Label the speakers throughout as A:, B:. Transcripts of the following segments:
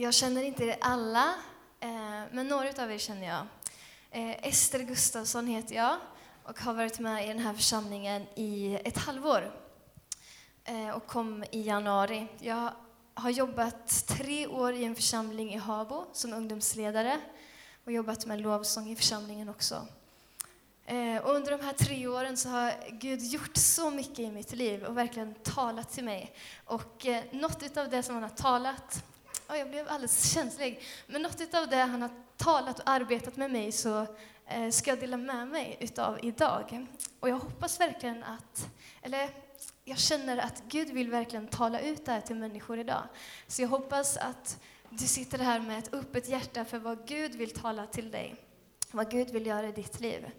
A: Jag känner inte er alla, eh, men några av er känner jag. Eh, Ester Gustafsson heter jag och har varit med i den här församlingen i ett halvår eh, och kom i januari. Jag har jobbat tre år i en församling i Habo som ungdomsledare och jobbat med lovsång i församlingen också. Och under de här tre åren så har Gud gjort så mycket i mitt liv och verkligen talat till mig. Och något av det som han har talat oh, jag blev alldeles känslig. Men något av det han har talat och arbetat med mig så eh, ska jag dela med mig utav idag. Och jag hoppas verkligen att, eller jag känner att Gud vill verkligen tala ut det här till människor idag. Så jag hoppas att du sitter här med ett öppet hjärta för vad Gud vill tala till dig, vad Gud vill göra i ditt liv.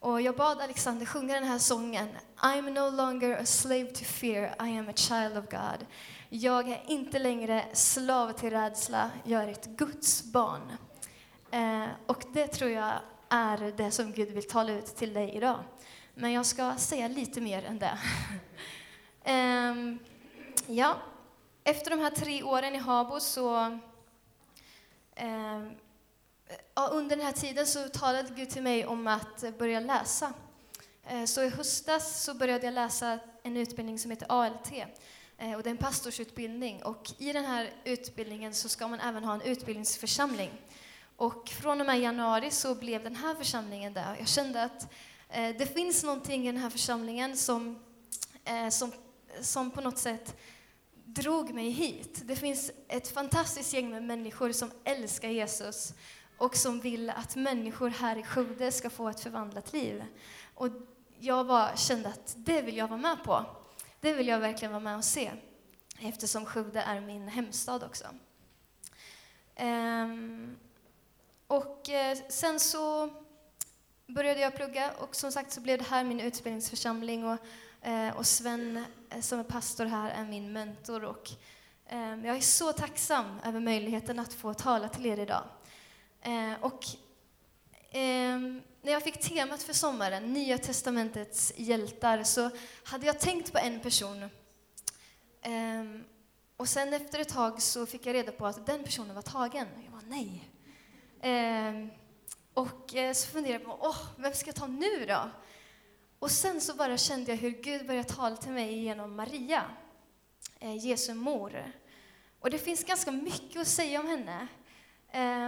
A: Och jag bad Alexander sjunga den här sången, I'm no longer a slave to fear, I am a child of God. Jag är inte längre slav till rädsla, jag är ett Guds barn. Eh, och det tror jag är det som Gud vill tala ut till dig idag. Men jag ska säga lite mer än det. eh, ja, efter de här tre åren i Habo så eh, Ja, under den här tiden så talade Gud till mig om att börja läsa. Eh, så i höstas så började jag läsa en utbildning som heter ALT. Eh, och det är en pastorsutbildning. Och I den här utbildningen så ska man även ha en utbildningsförsamling. Och från och med januari så blev den här församlingen där. Jag kände att eh, det finns någonting i den här församlingen som, eh, som, som på något sätt drog mig hit. Det finns ett fantastiskt gäng med människor som älskar Jesus och som vill att människor här i Skövde ska få ett förvandlat liv. Och jag bara kände att det vill jag vara med på. Det vill jag verkligen vara med och se, eftersom Skövde är min hemstad också. Ehm, och eh, sen så började jag plugga och som sagt så blev det här min utbildningsförsamling och, eh, och Sven eh, som är pastor här är min mentor och ehm, jag är så tacksam över möjligheten att få tala till er idag. Eh, och ehm, när jag fick temat för sommaren, Nya testamentets hjältar, så hade jag tänkt på en person. Eh, och sen efter ett tag så fick jag reda på att den personen var tagen. Jag var nej. Ehm, och eh, så funderade jag på, åh, vem ska jag ta nu då? Och sen så bara kände jag hur Gud började tala till mig genom Maria, eh, Jesu mor. Och det finns ganska mycket att säga om henne.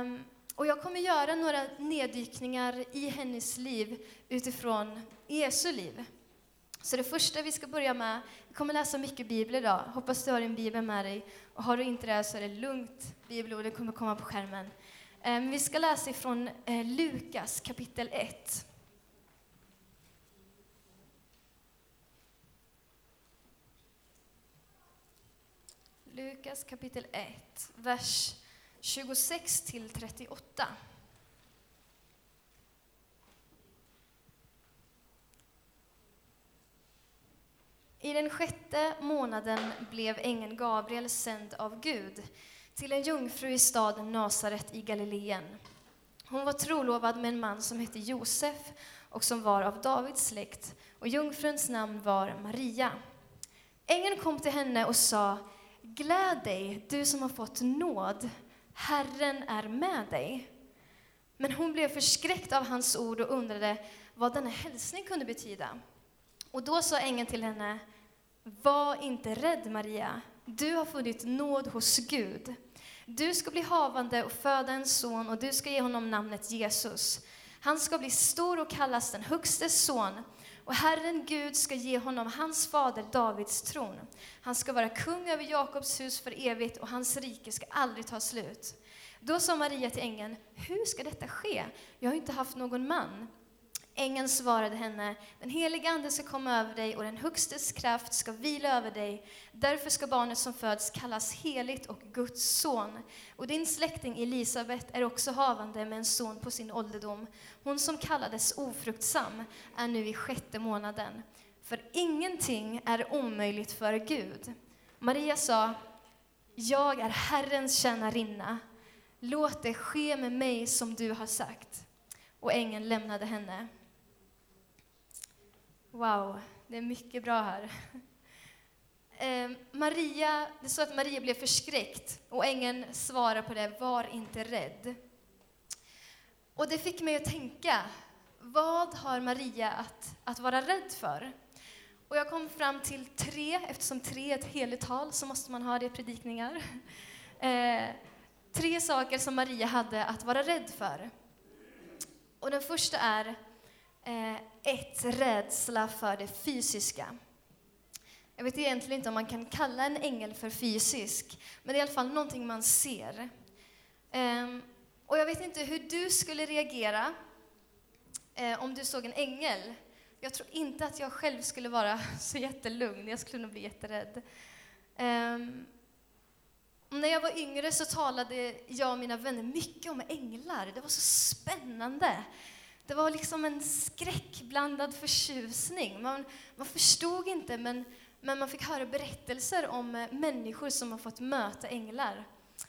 A: Um, och jag kommer göra några neddykningar i hennes liv utifrån Jesu liv. Så det första vi ska börja med, vi kommer läsa mycket bibel idag. Hoppas du har din bibel med dig. Och har du inte det så är det lugnt. Bibelordet kommer komma på skärmen. Ehm, vi ska läsa ifrån eh, Lukas kapitel 1. Lukas kapitel 1, vers 26 till 38. I den sjätte månaden blev ängeln Gabriel sänd av Gud till en jungfru i staden Nasaret i Galileen. Hon var trolovad med en man som hette Josef och som var av Davids släkt, och jungfruns namn var Maria. Ängeln kom till henne och sa, Gläd dig, du som har fått nåd, Herren är med dig. Men hon blev förskräckt av hans ord och undrade vad denna hälsning kunde betyda. Och då sa ängeln till henne, var inte rädd Maria, du har funnit nåd hos Gud. Du ska bli havande och föda en son och du ska ge honom namnet Jesus. Han ska bli stor och kallas den högstes son och Herren Gud ska ge honom hans fader Davids tron. Han ska vara kung över Jakobs hus för evigt och hans rike ska aldrig ta slut. Då sa Maria till ängeln, hur ska detta ske? Jag har inte haft någon man. Ängeln svarade henne, den heliga Ande ska komma över dig och den Högstes kraft ska vila över dig. Därför ska barnet som föds kallas heligt och Guds son. Och din släkting Elisabet är också havande med en son på sin ålderdom. Hon som kallades ofruktsam är nu i sjätte månaden. För ingenting är omöjligt för Gud. Maria sa, jag är Herrens tjänarinna. Låt det ske med mig som du har sagt. Och ängeln lämnade henne. Wow, det är mycket bra här. eh, Maria, det står att Maria blev förskräckt och ängeln svarar på det, var inte rädd. Och det fick mig att tänka, vad har Maria att, att vara rädd för? Och jag kom fram till tre, eftersom tre är ett heligt tal så måste man ha det i predikningar. Eh, tre saker som Maria hade att vara rädd för. Och den första är Eh, ett, rädsla för det fysiska. Jag vet egentligen inte om man kan kalla en ängel för fysisk, men det är i alla fall någonting man ser. Ehm, och jag vet inte hur du skulle reagera eh, om du såg en ängel. Jag tror inte att jag själv skulle vara så jättelugn, jag skulle nog bli jätterädd. Ehm, när jag var yngre så talade jag och mina vänner mycket om änglar. Det var så spännande. Det var liksom en skräckblandad förtjusning. Man, man förstod inte, men, men man fick höra berättelser om eh, människor som har fått möta änglar.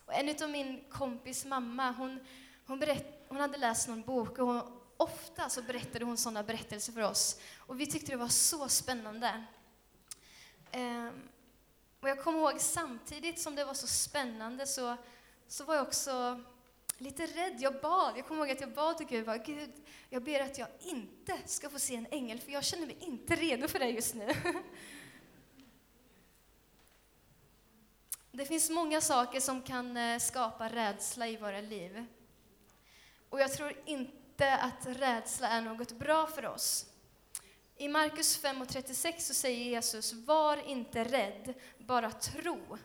A: Och en av min kompis mamma, hon, hon, berätt, hon hade läst någon bok och hon, ofta så berättade hon sådana berättelser för oss. Och vi tyckte det var så spännande. Ehm, och jag kommer ihåg samtidigt som det var så spännande så, så var jag också lite rädd. Jag bad. Jag kommer ihåg att jag bad till Gud, bara, Gud, jag ber att jag inte ska få se en ängel, för jag känner mig inte redo för det just nu. Det finns många saker som kan eh, skapa rädsla i våra liv. Och jag tror inte att rädsla är något bra för oss. I Markus 5.36 så säger Jesus, var inte rädd, bara tro.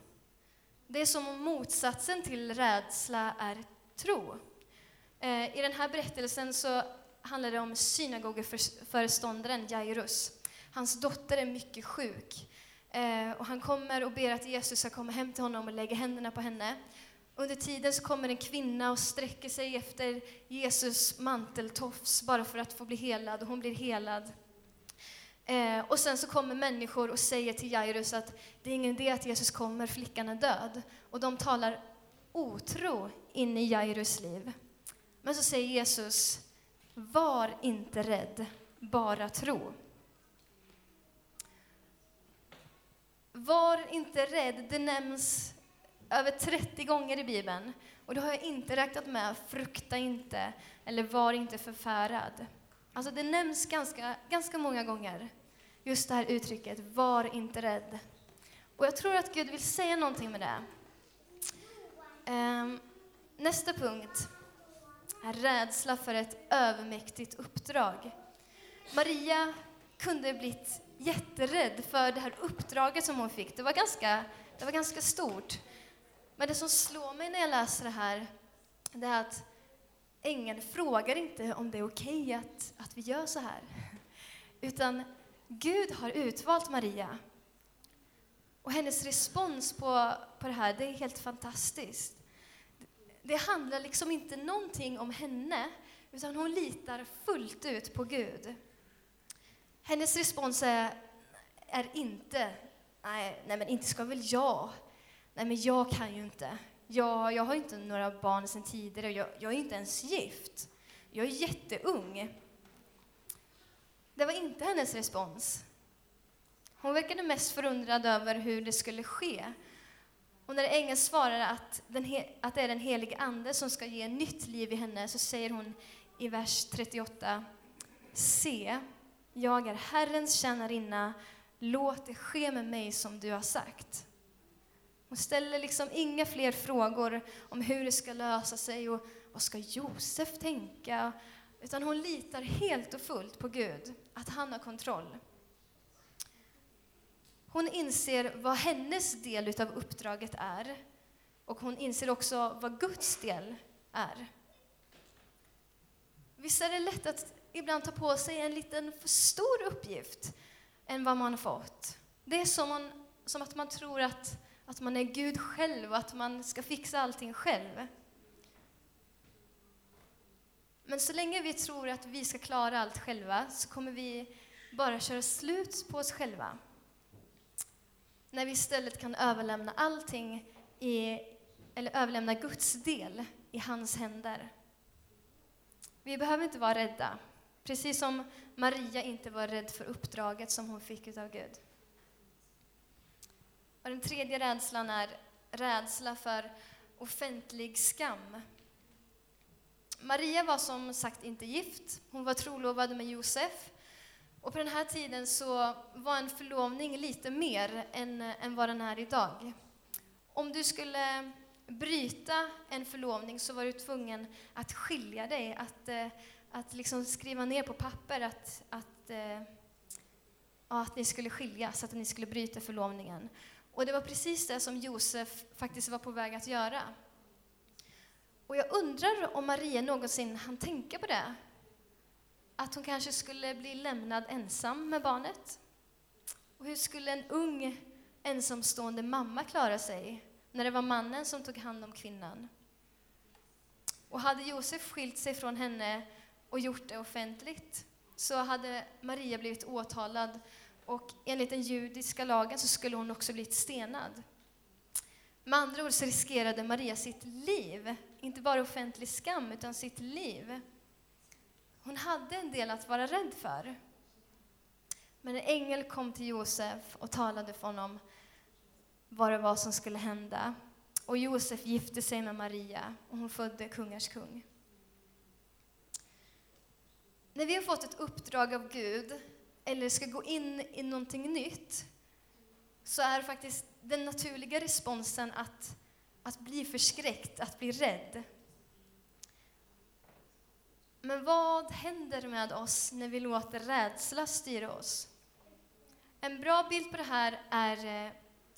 A: Det är som om motsatsen till rädsla är tro. Eh, I den här berättelsen så handlar det om synagogeföreståndaren Jairus. Hans dotter är mycket sjuk. Eh, och han kommer och ber att Jesus ska komma hem till honom och lägga händerna på henne. Under tiden så kommer en kvinna och sträcker sig efter Jesus manteltofs bara för att få bli helad, och hon blir helad. Eh, och sen så kommer människor och säger till Jairus att det är ingen idé att Jesus kommer, flickan är död. Och de talar otro in i Jairus liv. Men så säger Jesus, var inte rädd, bara tro. Var inte rädd, det nämns över 30 gånger i Bibeln. Och då har jag inte räknat med frukta inte eller var inte förfärad. Alltså det nämns ganska, ganska många gånger, just det här uttrycket, var inte rädd. Och jag tror att Gud vill säga någonting med det. Um, nästa punkt är rädsla för ett övermäktigt uppdrag. Maria kunde blivit jätterädd för det här uppdraget som hon fick. Det var ganska, det var ganska stort. Men det som slår mig när jag läser det här, det är att ängeln frågar inte om det är okej okay att, att vi gör så här. Utan Gud har utvalt Maria. Och hennes respons på, på det här, det är helt fantastiskt. Det handlar liksom inte någonting om henne, utan hon litar fullt ut på Gud. Hennes respons är, är inte, nej, nej men inte ska väl jag. Nej men jag kan ju inte. Jag, jag har inte några barn sedan tidigare jag, jag är inte ens gift. Jag är jätteung. Det var inte hennes respons. Hon verkade mest förundrad över hur det skulle ske. Och när ängeln svarar att, den, att det är den helige Ande som ska ge nytt liv i henne så säger hon i vers 38 Se, jag är Herrens tjänarinna, låt det ske med mig som du har sagt. Hon ställer liksom inga fler frågor om hur det ska lösa sig och vad ska Josef tänka? Utan hon litar helt och fullt på Gud, att han har kontroll. Hon inser vad hennes del av uppdraget är och hon inser också vad Guds del är. Visst är det lätt att ibland ta på sig en liten för stor uppgift än vad man har fått. Det är som, man, som att man tror att, att man är Gud själv och att man ska fixa allting själv. Men så länge vi tror att vi ska klara allt själva så kommer vi bara köra slut på oss själva. När vi istället kan överlämna allting i, eller överlämna Guds del i hans händer. Vi behöver inte vara rädda. Precis som Maria inte var rädd för uppdraget som hon fick av Gud. Och den tredje rädslan är rädsla för offentlig skam. Maria var som sagt inte gift. Hon var trolovad med Josef. Och på den här tiden så var en förlovning lite mer än, än vad den är idag. Om du skulle bryta en förlovning så var du tvungen att skilja dig, att, eh, att liksom skriva ner på papper att, att, eh, att ni skulle skiljas, att ni skulle bryta förlovningen. Och det var precis det som Josef faktiskt var på väg att göra. Och jag undrar om Maria någonsin hann tänka på det. Att hon kanske skulle bli lämnad ensam med barnet. Och hur skulle en ung ensamstående mamma klara sig när det var mannen som tog hand om kvinnan? Och hade Josef skilt sig från henne och gjort det offentligt så hade Maria blivit åtalad och enligt den judiska lagen så skulle hon också blivit stenad. Med andra ord så riskerade Maria sitt liv, inte bara offentlig skam, utan sitt liv. Hon hade en del att vara rädd för. Men en ängel kom till Josef och talade för honom vad det var som skulle hända. Och Josef gifte sig med Maria och hon födde kungars kung. När vi har fått ett uppdrag av Gud eller ska gå in i någonting nytt så är faktiskt den naturliga responsen att, att bli förskräckt, att bli rädd. Men vad händer med oss när vi låter rädsla styra oss? En bra bild på det här är eh,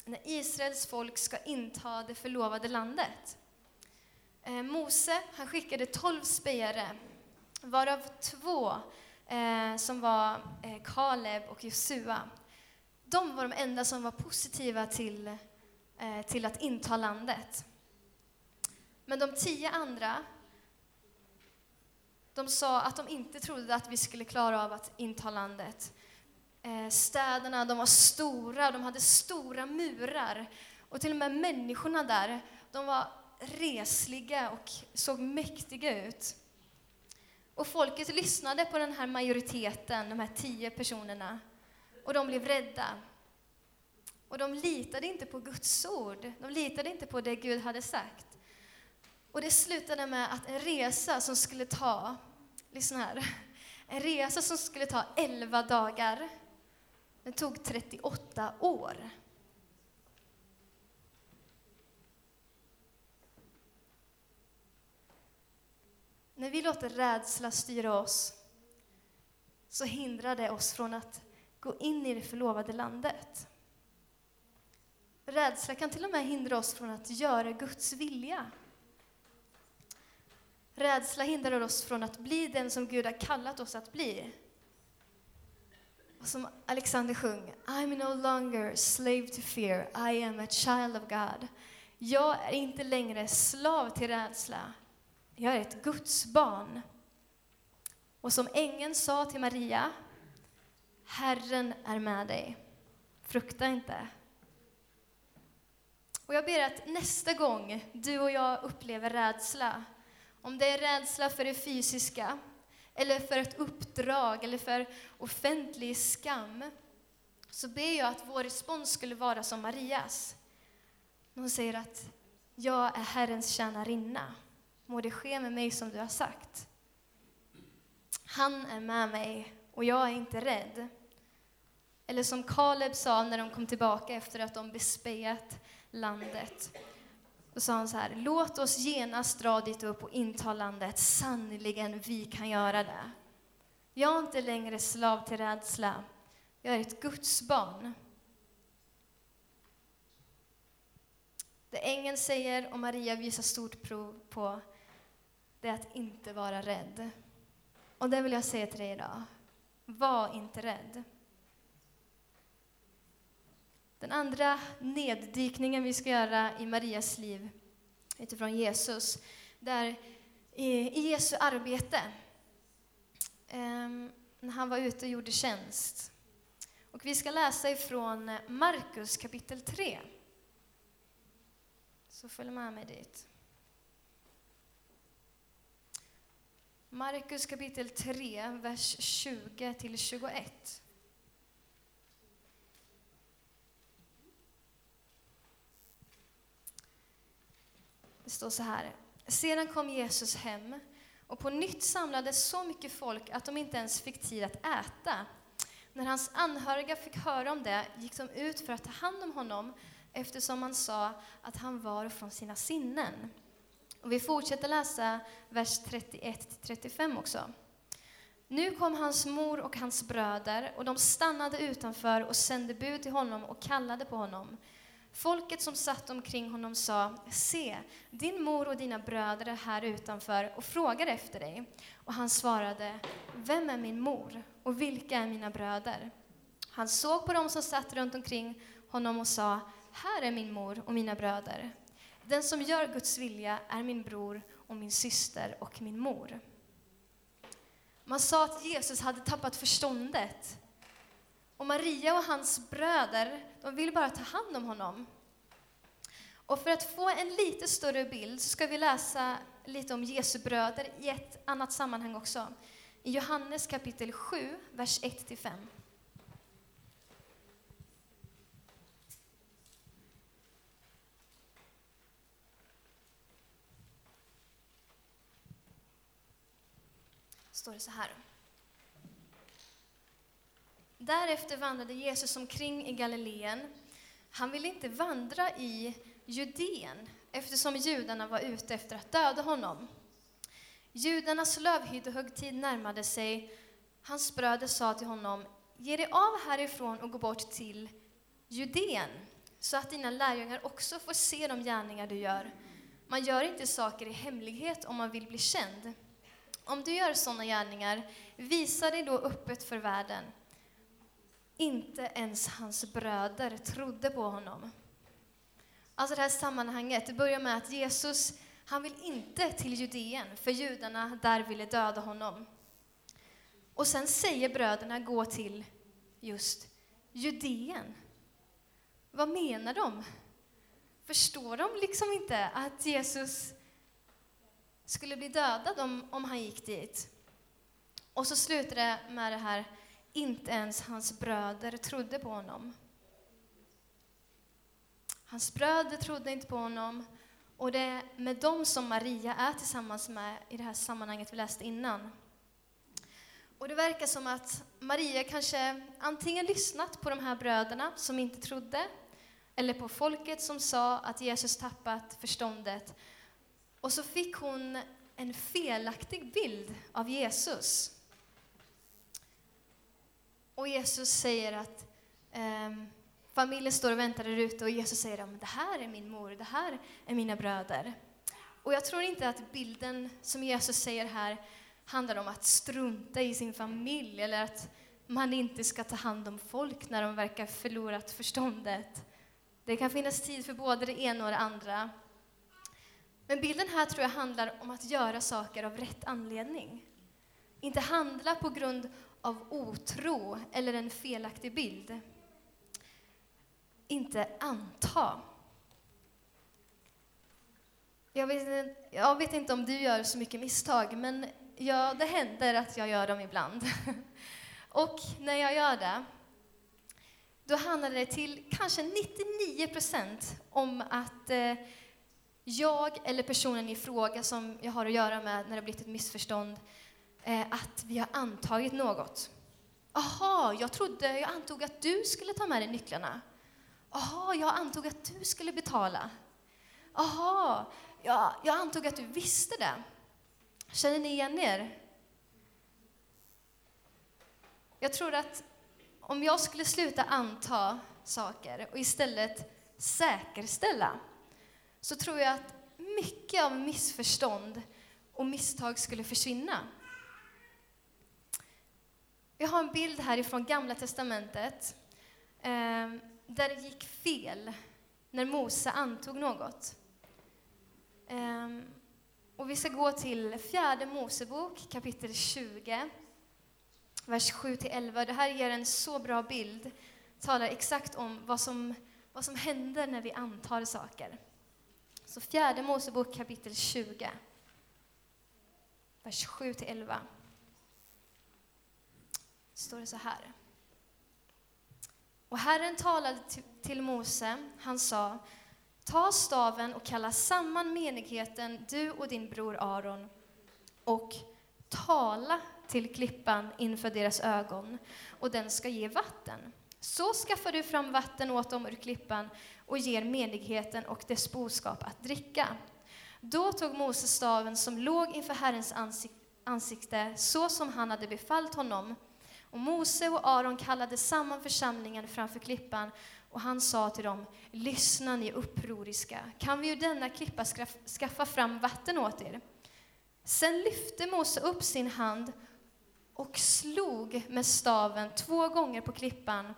A: när Israels folk ska inta det förlovade landet. Eh, Mose han skickade tolv spejare, varav två eh, som var Kaleb och Josua. De var de enda som var positiva till, till att inta landet. Men de tio andra de sa att de inte trodde att vi skulle klara av att inta landet. Eh, städerna de var stora, de hade stora murar. Och till och med människorna där, de var resliga och såg mäktiga ut. Och folket lyssnade på den här majoriteten, de här tio personerna, och de blev rädda. Och de litade inte på Guds ord, de litade inte på det Gud hade sagt. Och det slutade med att en resa som skulle ta, lyssna här, en resa som skulle ta elva dagar, den tog 38 år. När vi låter rädsla styra oss så hindrar det oss från att gå in i det förlovade landet. Rädsla kan till och med hindra oss från att göra Guds vilja. Rädsla hindrar oss från att bli den som Gud har kallat oss att bli. Och som Alexander sjöng, I'm no longer slave to fear, I am a child of God. Jag är inte längre slav till rädsla, jag är ett Guds barn. Och som ängeln sa till Maria, Herren är med dig. Frukta inte. Och jag ber att nästa gång du och jag upplever rädsla, om det är rädsla för det fysiska, eller för ett uppdrag, eller för offentlig skam, så ber jag att vår respons skulle vara som Marias. Hon säger att jag är Herrens tjänarinna. Må det ske med mig som du har sagt. Han är med mig och jag är inte rädd. Eller som Kaleb sa när de kom tillbaka efter att de bespejat landet. Då sa han så här, låt oss genast dra dit upp och inta landet. Sannerligen, vi kan göra det. Jag är inte längre slav till rädsla. Jag är ett Guds barn. Det ängeln säger och Maria visar stort prov på, det är att inte vara rädd. Och det vill jag säga till dig idag. Var inte rädd. Den andra neddykningen vi ska göra i Marias liv utifrån Jesus, där i Jesu arbete, ehm, när han var ute och gjorde tjänst. Och vi ska läsa ifrån Markus kapitel 3. Så följ med mig dit. Markus kapitel 3, vers 20 till 21. Det står så här. Sedan kom Jesus hem och på nytt samlades så mycket folk att de inte ens fick tid att äta. När hans anhöriga fick höra om det gick de ut för att ta hand om honom eftersom man sa att han var från sina sinnen. Och vi fortsätter läsa vers 31-35 också. Nu kom hans mor och hans bröder, och de stannade utanför och sände bud till honom och kallade på honom. Folket som satt omkring honom sa, se, din mor och dina bröder är här utanför och frågar efter dig. Och han svarade, vem är min mor och vilka är mina bröder? Han såg på dem som satt runt omkring honom och sa, här är min mor och mina bröder. Den som gör Guds vilja är min bror och min syster och min mor. Man sa att Jesus hade tappat förståndet. Och Maria och hans bröder, de vill bara ta hand om honom. Och för att få en lite större bild så ska vi läsa lite om Jesu bröder i ett annat sammanhang också. I Johannes kapitel 7, vers 1-5. står det så här. Därefter vandrade Jesus omkring i Galileen. Han ville inte vandra i Judeen eftersom judarna var ute efter att döda honom. Judarnas lövhyddohögtid närmade sig. Hans bröder sa till honom, ge dig av härifrån och gå bort till Judeen så att dina lärjungar också får se de gärningar du gör. Man gör inte saker i hemlighet om man vill bli känd. Om du gör sådana gärningar, visa dig då öppet för världen. Inte ens hans bröder trodde på honom. Alltså det här sammanhanget, det börjar med att Jesus, han vill inte till Judeen, för judarna där ville döda honom. Och sen säger bröderna gå till just Judeen. Vad menar de? Förstår de liksom inte att Jesus skulle bli dödad om, om han gick dit. Och så slutar det med det här, inte ens hans bröder trodde på honom. Hans bröder trodde inte på honom och det är med dem som Maria är tillsammans med i det här sammanhanget vi läste innan. Och det verkar som att Maria kanske antingen lyssnat på de här bröderna som inte trodde, eller på folket som sa att Jesus tappat förståndet och så fick hon en felaktig bild av Jesus. Och Jesus säger att um, familjen står och väntar där ute och Jesus säger att det här är min mor, det här är mina bröder. Och jag tror inte att bilden som Jesus säger här handlar om att strunta i sin familj eller att man inte ska ta hand om folk när de verkar förlorat förståndet. Det kan finnas tid för både det ena och det andra. Men bilden här tror jag handlar om att göra saker av rätt anledning. Inte handla på grund av otro eller en felaktig bild. Inte anta. Jag vet, jag vet inte om du gör så mycket misstag, men ja, det händer att jag gör dem ibland. Och när jag gör det, då handlar det till kanske 99 procent om att eh, jag eller personen i fråga som jag har att göra med när det har blivit ett missförstånd, eh, Eh, att vi har antagit något. Aha, jag trodde, jag antog att du skulle ta med dig nycklarna. Aha, jag antog att du skulle betala. Aha, jag, jag antog att du visste det. Känner ni igen er? Jag tror att om jag skulle sluta anta saker och istället säkerställa så tror jag att mycket av missförstånd och misstag skulle försvinna. Jag har en bild här ifrån Gamla Testamentet eh, där det gick fel när Mose antog något. Eh, och vi ska gå till Fjärde Mosebok kapitel 20, vers 7-11. Det här ger en så bra bild, talar exakt om vad som, vad som händer när vi antar saker. Så fjärde Mosebok kapitel 20, vers 7-11 står det så här. Och Herren talade till Mose, han sa, Ta staven och kalla samman menigheten, du och din bror Aron, och tala till klippan inför deras ögon, och den ska ge vatten. Så skaffar du fram vatten åt dem ur klippan och ger menigheten och dess boskap att dricka. Då tog Moses staven som låg inför Herrens ansikte, så som han hade befallt honom. Och Mose och Aron kallade samman församlingen framför klippan, och han sa till dem, lyssna ni upproriska, kan vi ur denna klippa skaffa fram vatten åt er? Sen lyfte Mose upp sin hand och slog med staven två gånger på klippan,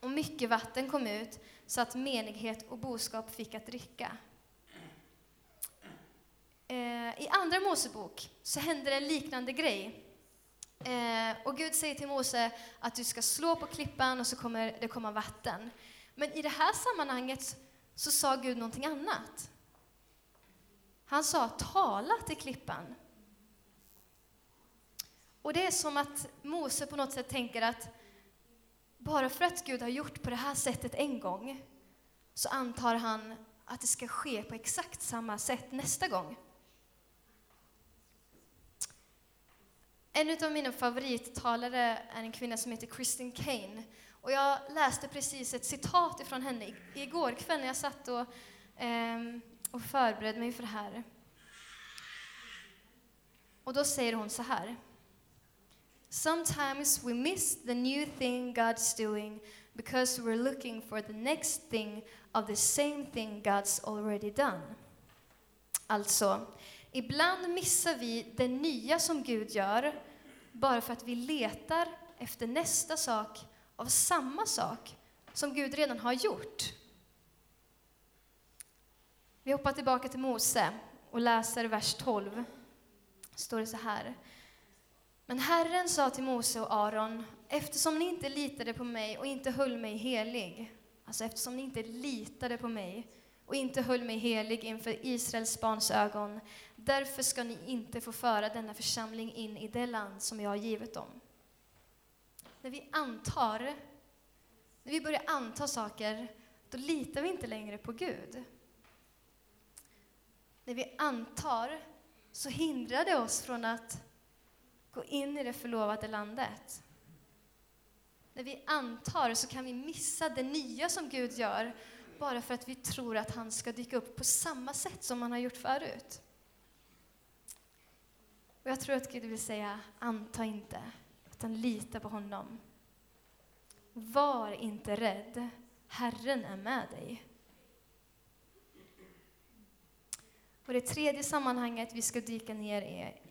A: och mycket vatten kom ut, så att menighet och boskap fick att dricka. Eh, I Andra Mosebok så händer en liknande grej. Eh, och Gud säger till Mose att du ska slå på klippan och så kommer det komma vatten. Men i det här sammanhanget så sa Gud någonting annat. Han sa tala till klippan. Och det är som att Mose på något sätt tänker att bara för att Gud har gjort på det här sättet en gång så antar han att det ska ske på exakt samma sätt nästa gång. En av mina favorittalare är en kvinna som heter Kristin Kane. Och jag läste precis ett citat ifrån henne igår kväll när jag satt och, um, och förberedde mig för det här. Och då säger hon så här. Sometimes we miss the new thing God's doing because we're looking for the next thing of the same thing God's already done. Alltså, ibland missar vi det nya som Gud gör bara för att vi letar efter nästa sak av samma sak som Gud redan har gjort. Vi hoppar tillbaka till Mose och läser vers 12. står det så här. Men Herren sa till Mose och Aron, eftersom ni inte litade på mig och inte höll mig helig, alltså eftersom ni inte litade på mig och inte höll mig helig inför Israels barns ögon, därför ska ni inte få föra denna församling in i det land som jag har givit dem. När vi antar, när vi börjar anta saker, då litar vi inte längre på Gud. När vi antar så hindrar det oss från att gå in i det förlovade landet. När vi antar så kan vi missa det nya som Gud gör bara för att vi tror att han ska dyka upp på samma sätt som han har gjort förut. Och jag tror att Gud vill säga, anta inte, utan lita på honom. Var inte rädd, Herren är med dig. Och det tredje sammanhanget vi ska dyka ner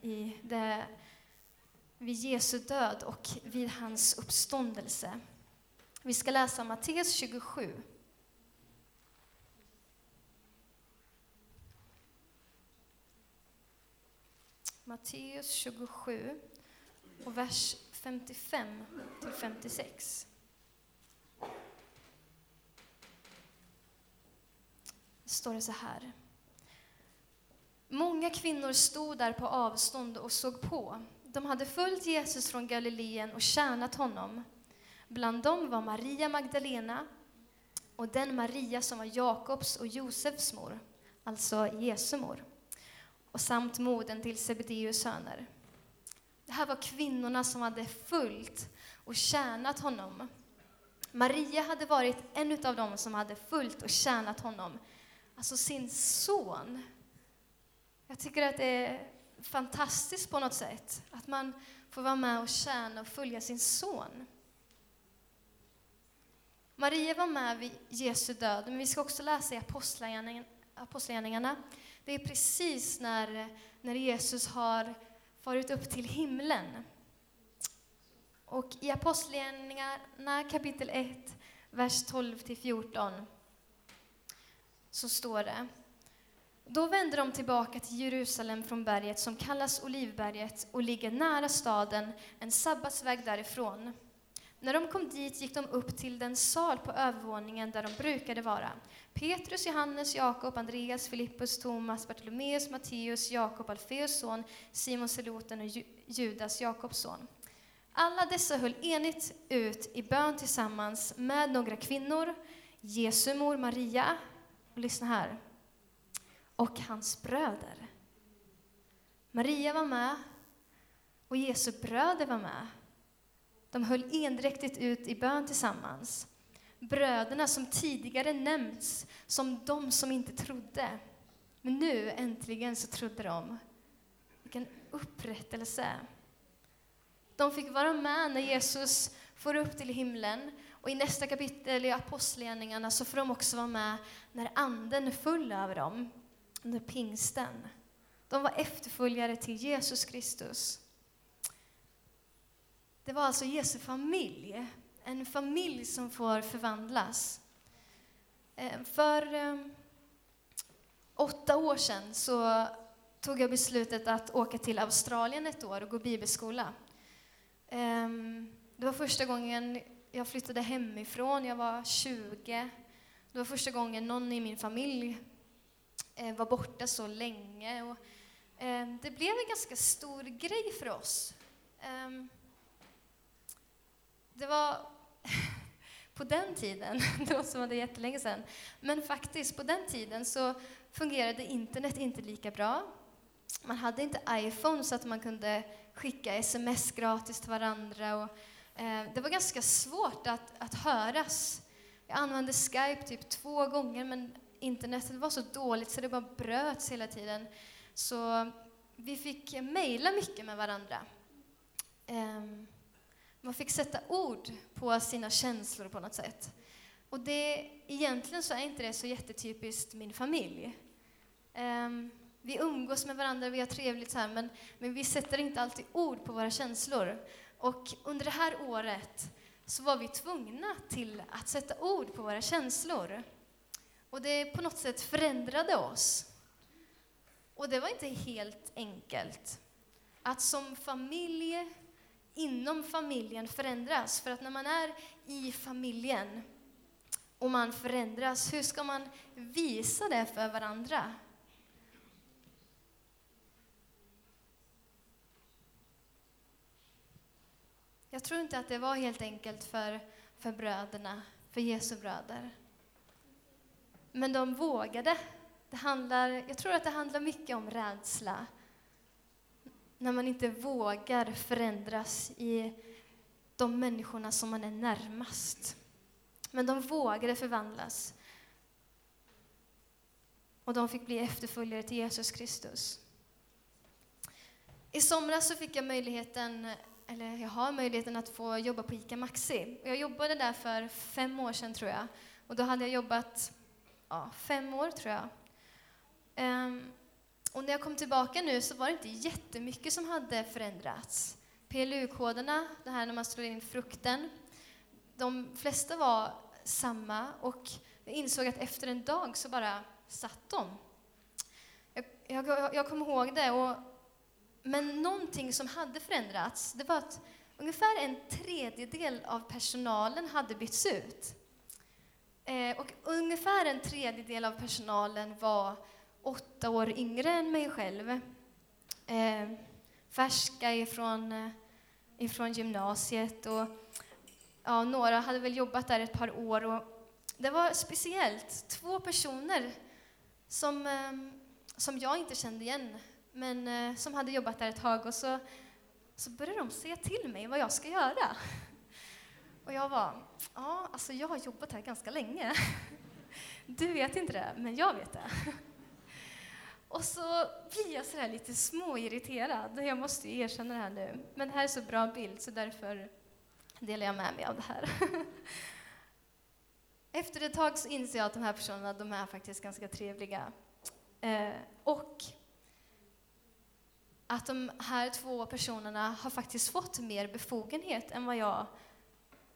A: i, det är vid Jesu död och vid hans uppståndelse. Vi ska läsa Matteus 27. Matteus 27 och vers 55 till 56. Det står det så här. Många kvinnor stod där på avstånd och såg på. De hade följt Jesus från Galileen och tjänat honom. Bland dem var Maria Magdalena och den Maria som var Jakobs och Josefs mor, alltså Jesu mor och samt modern till Sebedeus söner. Det här var kvinnorna som hade följt och tjänat honom. Maria hade varit en av dem som hade följt och tjänat honom, alltså sin son. Jag tycker att det är fantastiskt på något sätt, att man får vara med och tjäna och följa sin son. Maria var med vid Jesu död, men vi ska också läsa i Apostlagärningarna det är precis när, när Jesus har farit upp till himlen. Och i Apostlagärningarna kapitel 1, vers 12-14 så står det då vände de tillbaka till Jerusalem från berget som kallas Olivberget och ligger nära staden, en sabbatsväg därifrån. När de kom dit gick de upp till den sal på övervåningen där de brukade vara. Petrus, Johannes, Jakob, Andreas, Filippus, Thomas, Bartolomeus, Matteus, Jakob, Alfeus son, Simon Seloten och Judas, Jakobs son. Alla dessa höll enigt ut i bön tillsammans med några kvinnor, Jesu mor Maria, och lyssna här, och hans bröder. Maria var med och Jesu bröder var med. De höll endräktigt ut i bön tillsammans. Bröderna som tidigare nämnts som de som inte trodde. Men nu äntligen så trodde de. Vilken upprättelse! De fick vara med när Jesus får upp till himlen. Och i nästa kapitel i Apostlagärningarna så får de också vara med när Anden föll över dem, under pingsten. De var efterföljare till Jesus Kristus. Det var alltså Jesu familj, en familj som får förvandlas. Eh, för eh, åtta år sedan så tog jag beslutet att åka till Australien ett år och gå bibelskola. Ehm, det var första gången jag flyttade hemifrån, jag var 20. Det var första gången någon i min familj eh, var borta så länge. Och det blev en ganska stor grej för oss. Ehm, det var på den tiden, det var som det jättelänge sedan, men faktiskt på den tiden så fungerade internet inte lika bra. Man hade inte iPhone så att man kunde skicka sms gratis till varandra. Och, eh, det var ganska svårt att, att höras. Jag använde Skype typ två gånger, men internetet var så dåligt så det bara bröts hela tiden. Så vi fick mejla mycket med varandra. Eh, man fick sätta ord på sina känslor på något sätt. Och det, egentligen så är inte det så jättetypiskt min familj. Um, vi umgås med varandra, vi har trevligt så här, men, men vi sätter inte alltid ord på våra känslor. Och under det här året så var vi tvungna till att sätta ord på våra känslor. Och det på något sätt förändrade oss. Och det var inte helt enkelt. Att som familj, inom familjen förändras. För att när man är i familjen och man förändras, hur ska man visa det för varandra? Jag tror inte att det var helt enkelt för, för bröderna, för Jesu bröder. Men de vågade. Det handlar, jag tror att det handlar mycket om rädsla. När man inte vågar förändras i de människorna som man är närmast. Men de vågade förvandlas. Och de fick bli efterföljare till Jesus Kristus. I somras så fick jag möjligheten eller jag har möjligheten att få jobba på ICA Maxi. Jag jobbade där för fem år sedan tror jag. Och då hade jag jobbat ja, fem år tror jag. Um, och när jag kom tillbaka nu så var det inte jättemycket som hade förändrats. PLU-koderna, det här när man slår in frukten, de flesta var samma och jag insåg att efter en dag så bara satt de. Jag, jag, jag kommer ihåg det och men någonting som hade förändrats, det var att ungefär en tredjedel av personalen hade bytts ut. Eh, och ungefär en tredjedel av personalen var åtta år yngre än mig själv. Eh, färska ifrån, eh, ifrån gymnasiet och ja, några hade väl jobbat där ett par år. Och det var speciellt, två personer som, eh, som jag inte kände igen men eh, som hade jobbat där ett tag och så, så började de säga till mig vad jag ska göra. Och jag var, ja, alltså jag har jobbat här ganska länge. Du vet inte det, men jag vet det. Och så blir jag sådär lite småirriterad. Jag måste ju erkänna det här nu. Men det här är så bra bild, så därför delar jag med mig av det här. Efter ett tag så inser jag att de här personerna, de är faktiskt ganska trevliga. Eh, och att de här två personerna har faktiskt fått mer befogenhet än vad jag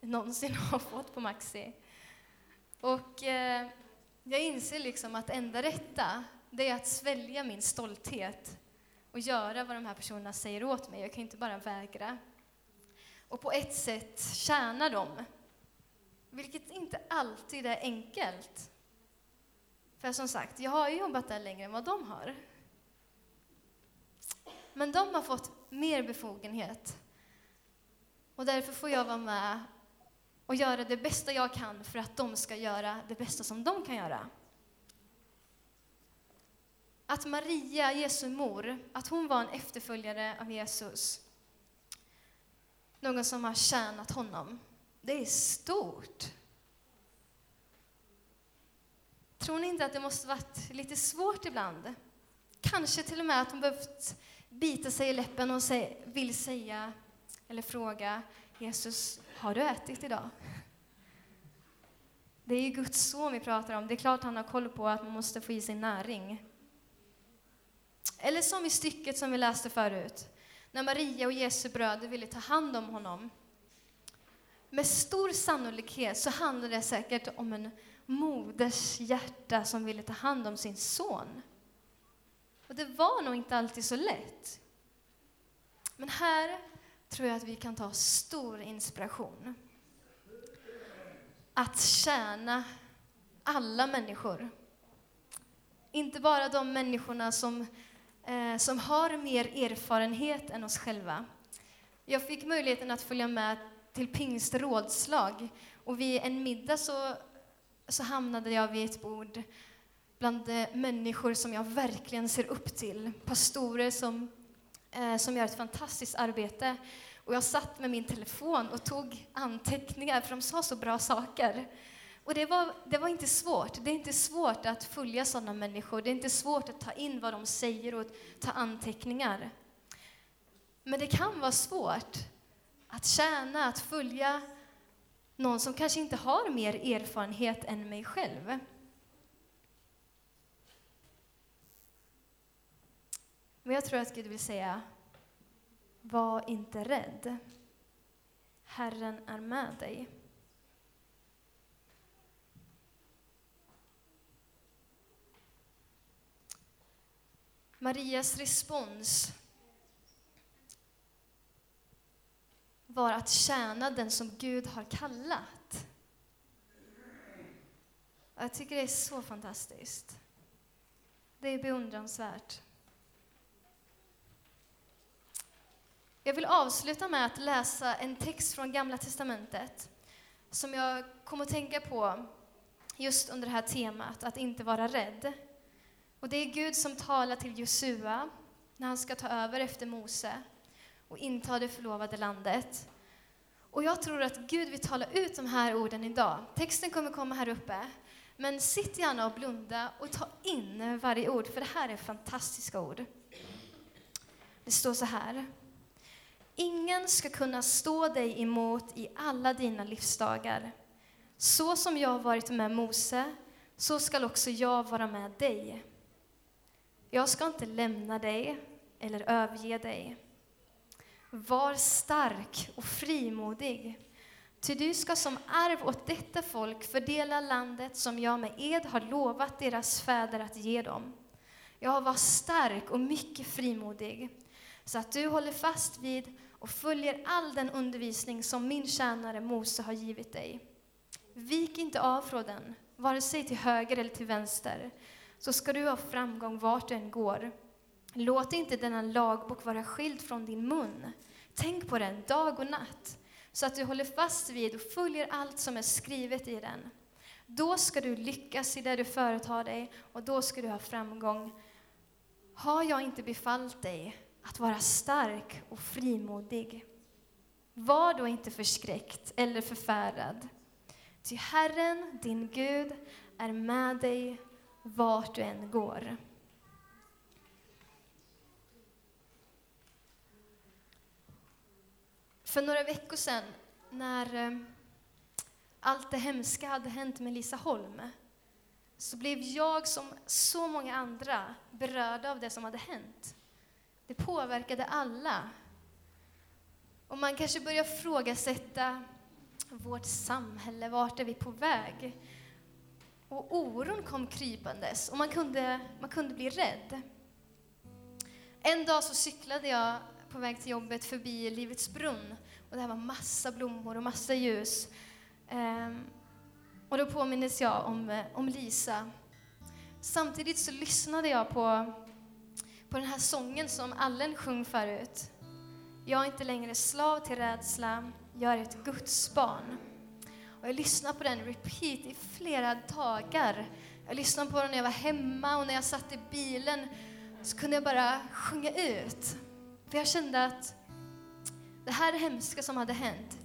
A: någonsin har fått på Maxi. Och eh, jag inser liksom att enda rätta, det är att svälja min stolthet och göra vad de här personerna säger åt mig. Jag kan inte bara vägra. Och på ett sätt tjäna dem, vilket inte alltid är enkelt. För som sagt, jag har ju jobbat där längre än vad de har. Men de har fått mer befogenhet. Och därför får jag vara med och göra det bästa jag kan för att de ska göra det bästa som de kan göra att Maria, Jesu mor, att hon var en efterföljare av Jesus. Någon som har tjänat honom. Det är stort. Tror ni inte att det måste varit lite svårt ibland? Kanske till och med att hon behövt bita sig i läppen och vill säga eller fråga Jesus, har du ätit idag? Det är ju Guds son vi pratar om. Det är klart han har koll på att man måste få i sig näring. Eller som i stycket som vi läste förut, när Maria och Jesu bröder ville ta hand om honom. Med stor sannolikhet så handlade det säkert om en moders hjärta som ville ta hand om sin son. Och det var nog inte alltid så lätt. Men här tror jag att vi kan ta stor inspiration. Att tjäna alla människor. Inte bara de människorna som, eh, som har mer erfarenhet än oss själva. Jag fick möjligheten att följa med till pingstrådslag och vid en middag så, så hamnade jag vid ett bord bland eh, människor som jag verkligen ser upp till. Pastorer som, eh, som gör ett fantastiskt arbete. Och jag satt med min telefon och tog anteckningar, för de sa så bra saker. Och det var, det var inte svårt. Det är inte svårt att följa sådana människor. Det är inte svårt att ta in vad de säger och ta anteckningar. Men det kan vara svårt att tjäna, att följa någon som kanske inte har mer erfarenhet än mig själv. Men jag tror att Gud vill säga, var inte rädd. Herren är med dig. Marias respons var att tjäna den som Gud har kallat. Jag tycker det är så fantastiskt. Det är beundransvärt. Jag vill avsluta med att läsa en text från Gamla Testamentet som jag kom att tänka på just under det här temat, att inte vara rädd. Och det är Gud som talar till Josua när han ska ta över efter Mose och inta det förlovade landet. Och jag tror att Gud vill tala ut de här orden idag. Texten kommer komma här uppe. Men sitt gärna och blunda och ta in varje ord, för det här är fantastiska ord. Det står så här. Ingen ska kunna stå dig emot i alla dina livsdagar. Så som jag varit med Mose, så skall också jag vara med dig. Jag ska inte lämna dig eller överge dig. Var stark och frimodig, ty du ska som arv åt detta folk fördela landet som jag med ed har lovat deras fäder att ge dem. Jag var stark och mycket frimodig, så att du håller fast vid och följer all den undervisning som min tjänare Mose har givit dig. Vik inte av från den, vare sig till höger eller till vänster, så ska du ha framgång vart du än går. Låt inte denna lagbok vara skild från din mun. Tänk på den dag och natt, så att du håller fast vid och följer allt som är skrivet i den. Då ska du lyckas i det du företar dig och då ska du ha framgång. Har jag inte befallt dig att vara stark och frimodig. Var då inte förskräckt eller förfärad, ty Herren, din Gud, är med dig vart du än går. För några veckor sedan, när eh, allt det hemska hade hänt med Lisa Holm, så blev jag som så många andra berörd av det som hade hänt. Det påverkade alla. Och man kanske börjar frågasätta vårt samhälle, vart är vi på väg? Och oron kom krypandes och man kunde, man kunde bli rädd. En dag så cyklade jag på väg till jobbet förbi Livets brunn och det var massa blommor och massa ljus. Um, och då påminnes jag om, eh, om Lisa. Samtidigt så lyssnade jag på på den här sången som Allen sjöng förut. Jag är inte längre slav till rädsla, jag är ett Guds barn. Och jag lyssnade på den repeat i flera dagar Jag lyssnade på den när jag var hemma och när jag satt i bilen så kunde jag bara sjunga ut. För jag kände att det här hemska som hade hänt,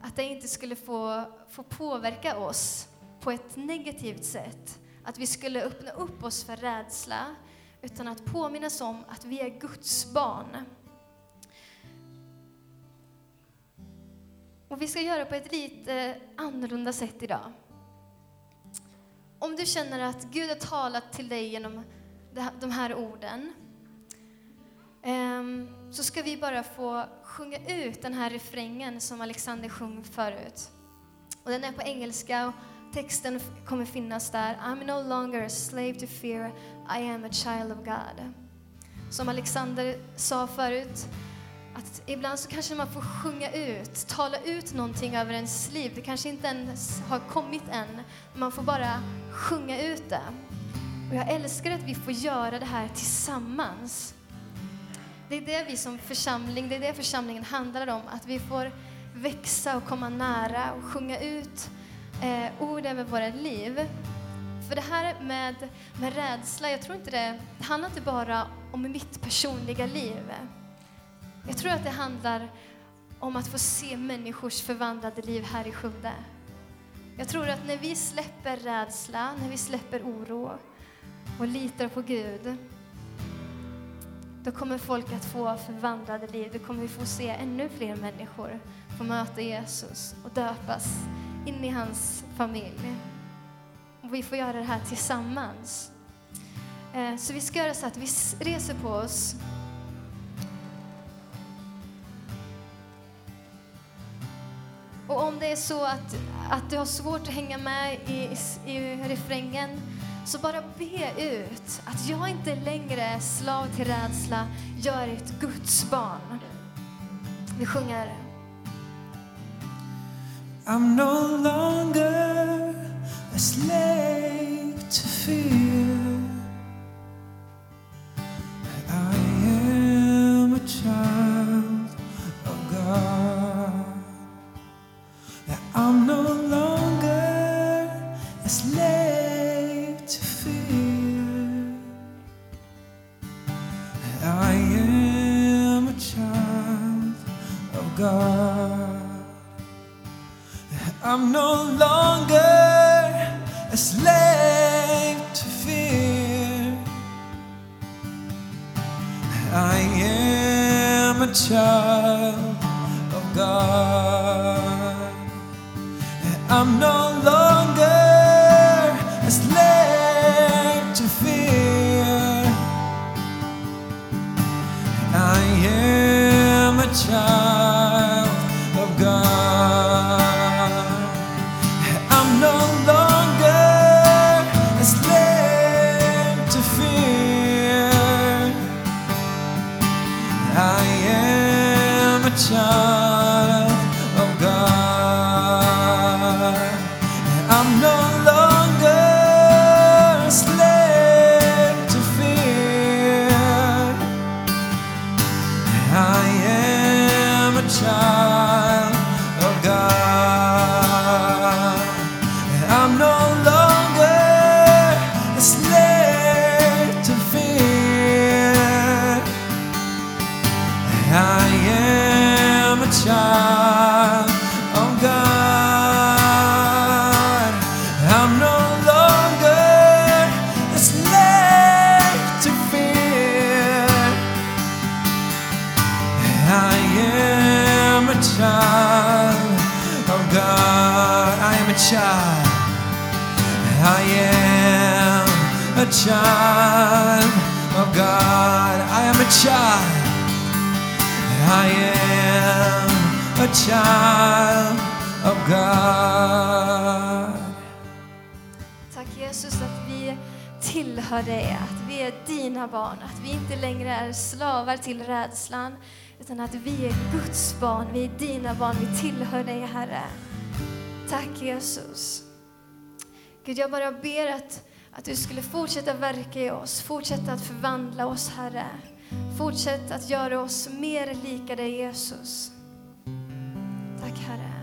A: att det inte skulle få, få påverka oss på ett negativt sätt. Att vi skulle öppna upp oss för rädsla, utan att påminnas om att vi är Guds barn. Och vi ska göra på ett lite eh, annorlunda sätt idag. Om du känner att Gud har talat till dig genom de här orden, ehm, så ska vi bara få sjunga ut den här refrängen som Alexander sjöng förut. Och den är på engelska och texten kommer finnas där. I'm no longer a slave to fear, I am a child of God. Som Alexander sa förut, att ibland så kanske man får sjunga ut, tala ut någonting över ens liv. Det kanske inte ens har kommit än, man får bara sjunga ut det. Och jag älskar att vi får göra det här tillsammans. Det är det vi som församling, det är det församlingen handlar om, att vi får växa och komma nära och sjunga ut eh, ord över våra liv. För det här med, med rädsla, jag tror inte det, det handlar inte bara om mitt personliga liv. Jag tror att det handlar om att få se människors förvandlade liv här i Skövde. Jag tror att när vi släpper rädsla, när vi släpper oro och litar på Gud, då kommer folk att få förvandlade liv. Då kommer vi få se ännu fler människor få möta Jesus och döpas in i hans familj. Och vi får göra det här tillsammans. Eh, så vi ska göra så att vi reser på oss Och om det är så att, att du har svårt att hänga med i, i refrängen, så bara be ut att jag inte längre är slav till rädsla, jag är ett Guds barn. Vi sjunger.
B: I'm no longer a slave to fear. I am a child child. I am a child of God.
A: Tack Jesus att vi tillhör dig, att vi är dina barn, att vi inte längre är slavar till rädslan, utan att vi är Guds barn, vi är dina barn, vi tillhör dig Herre. Tack Jesus. Gud, jag bara ber att, att du skulle fortsätta verka i oss, fortsätta att förvandla oss Herre. Fortsätt att göra oss mer lika dig Jesus. Tack Herre.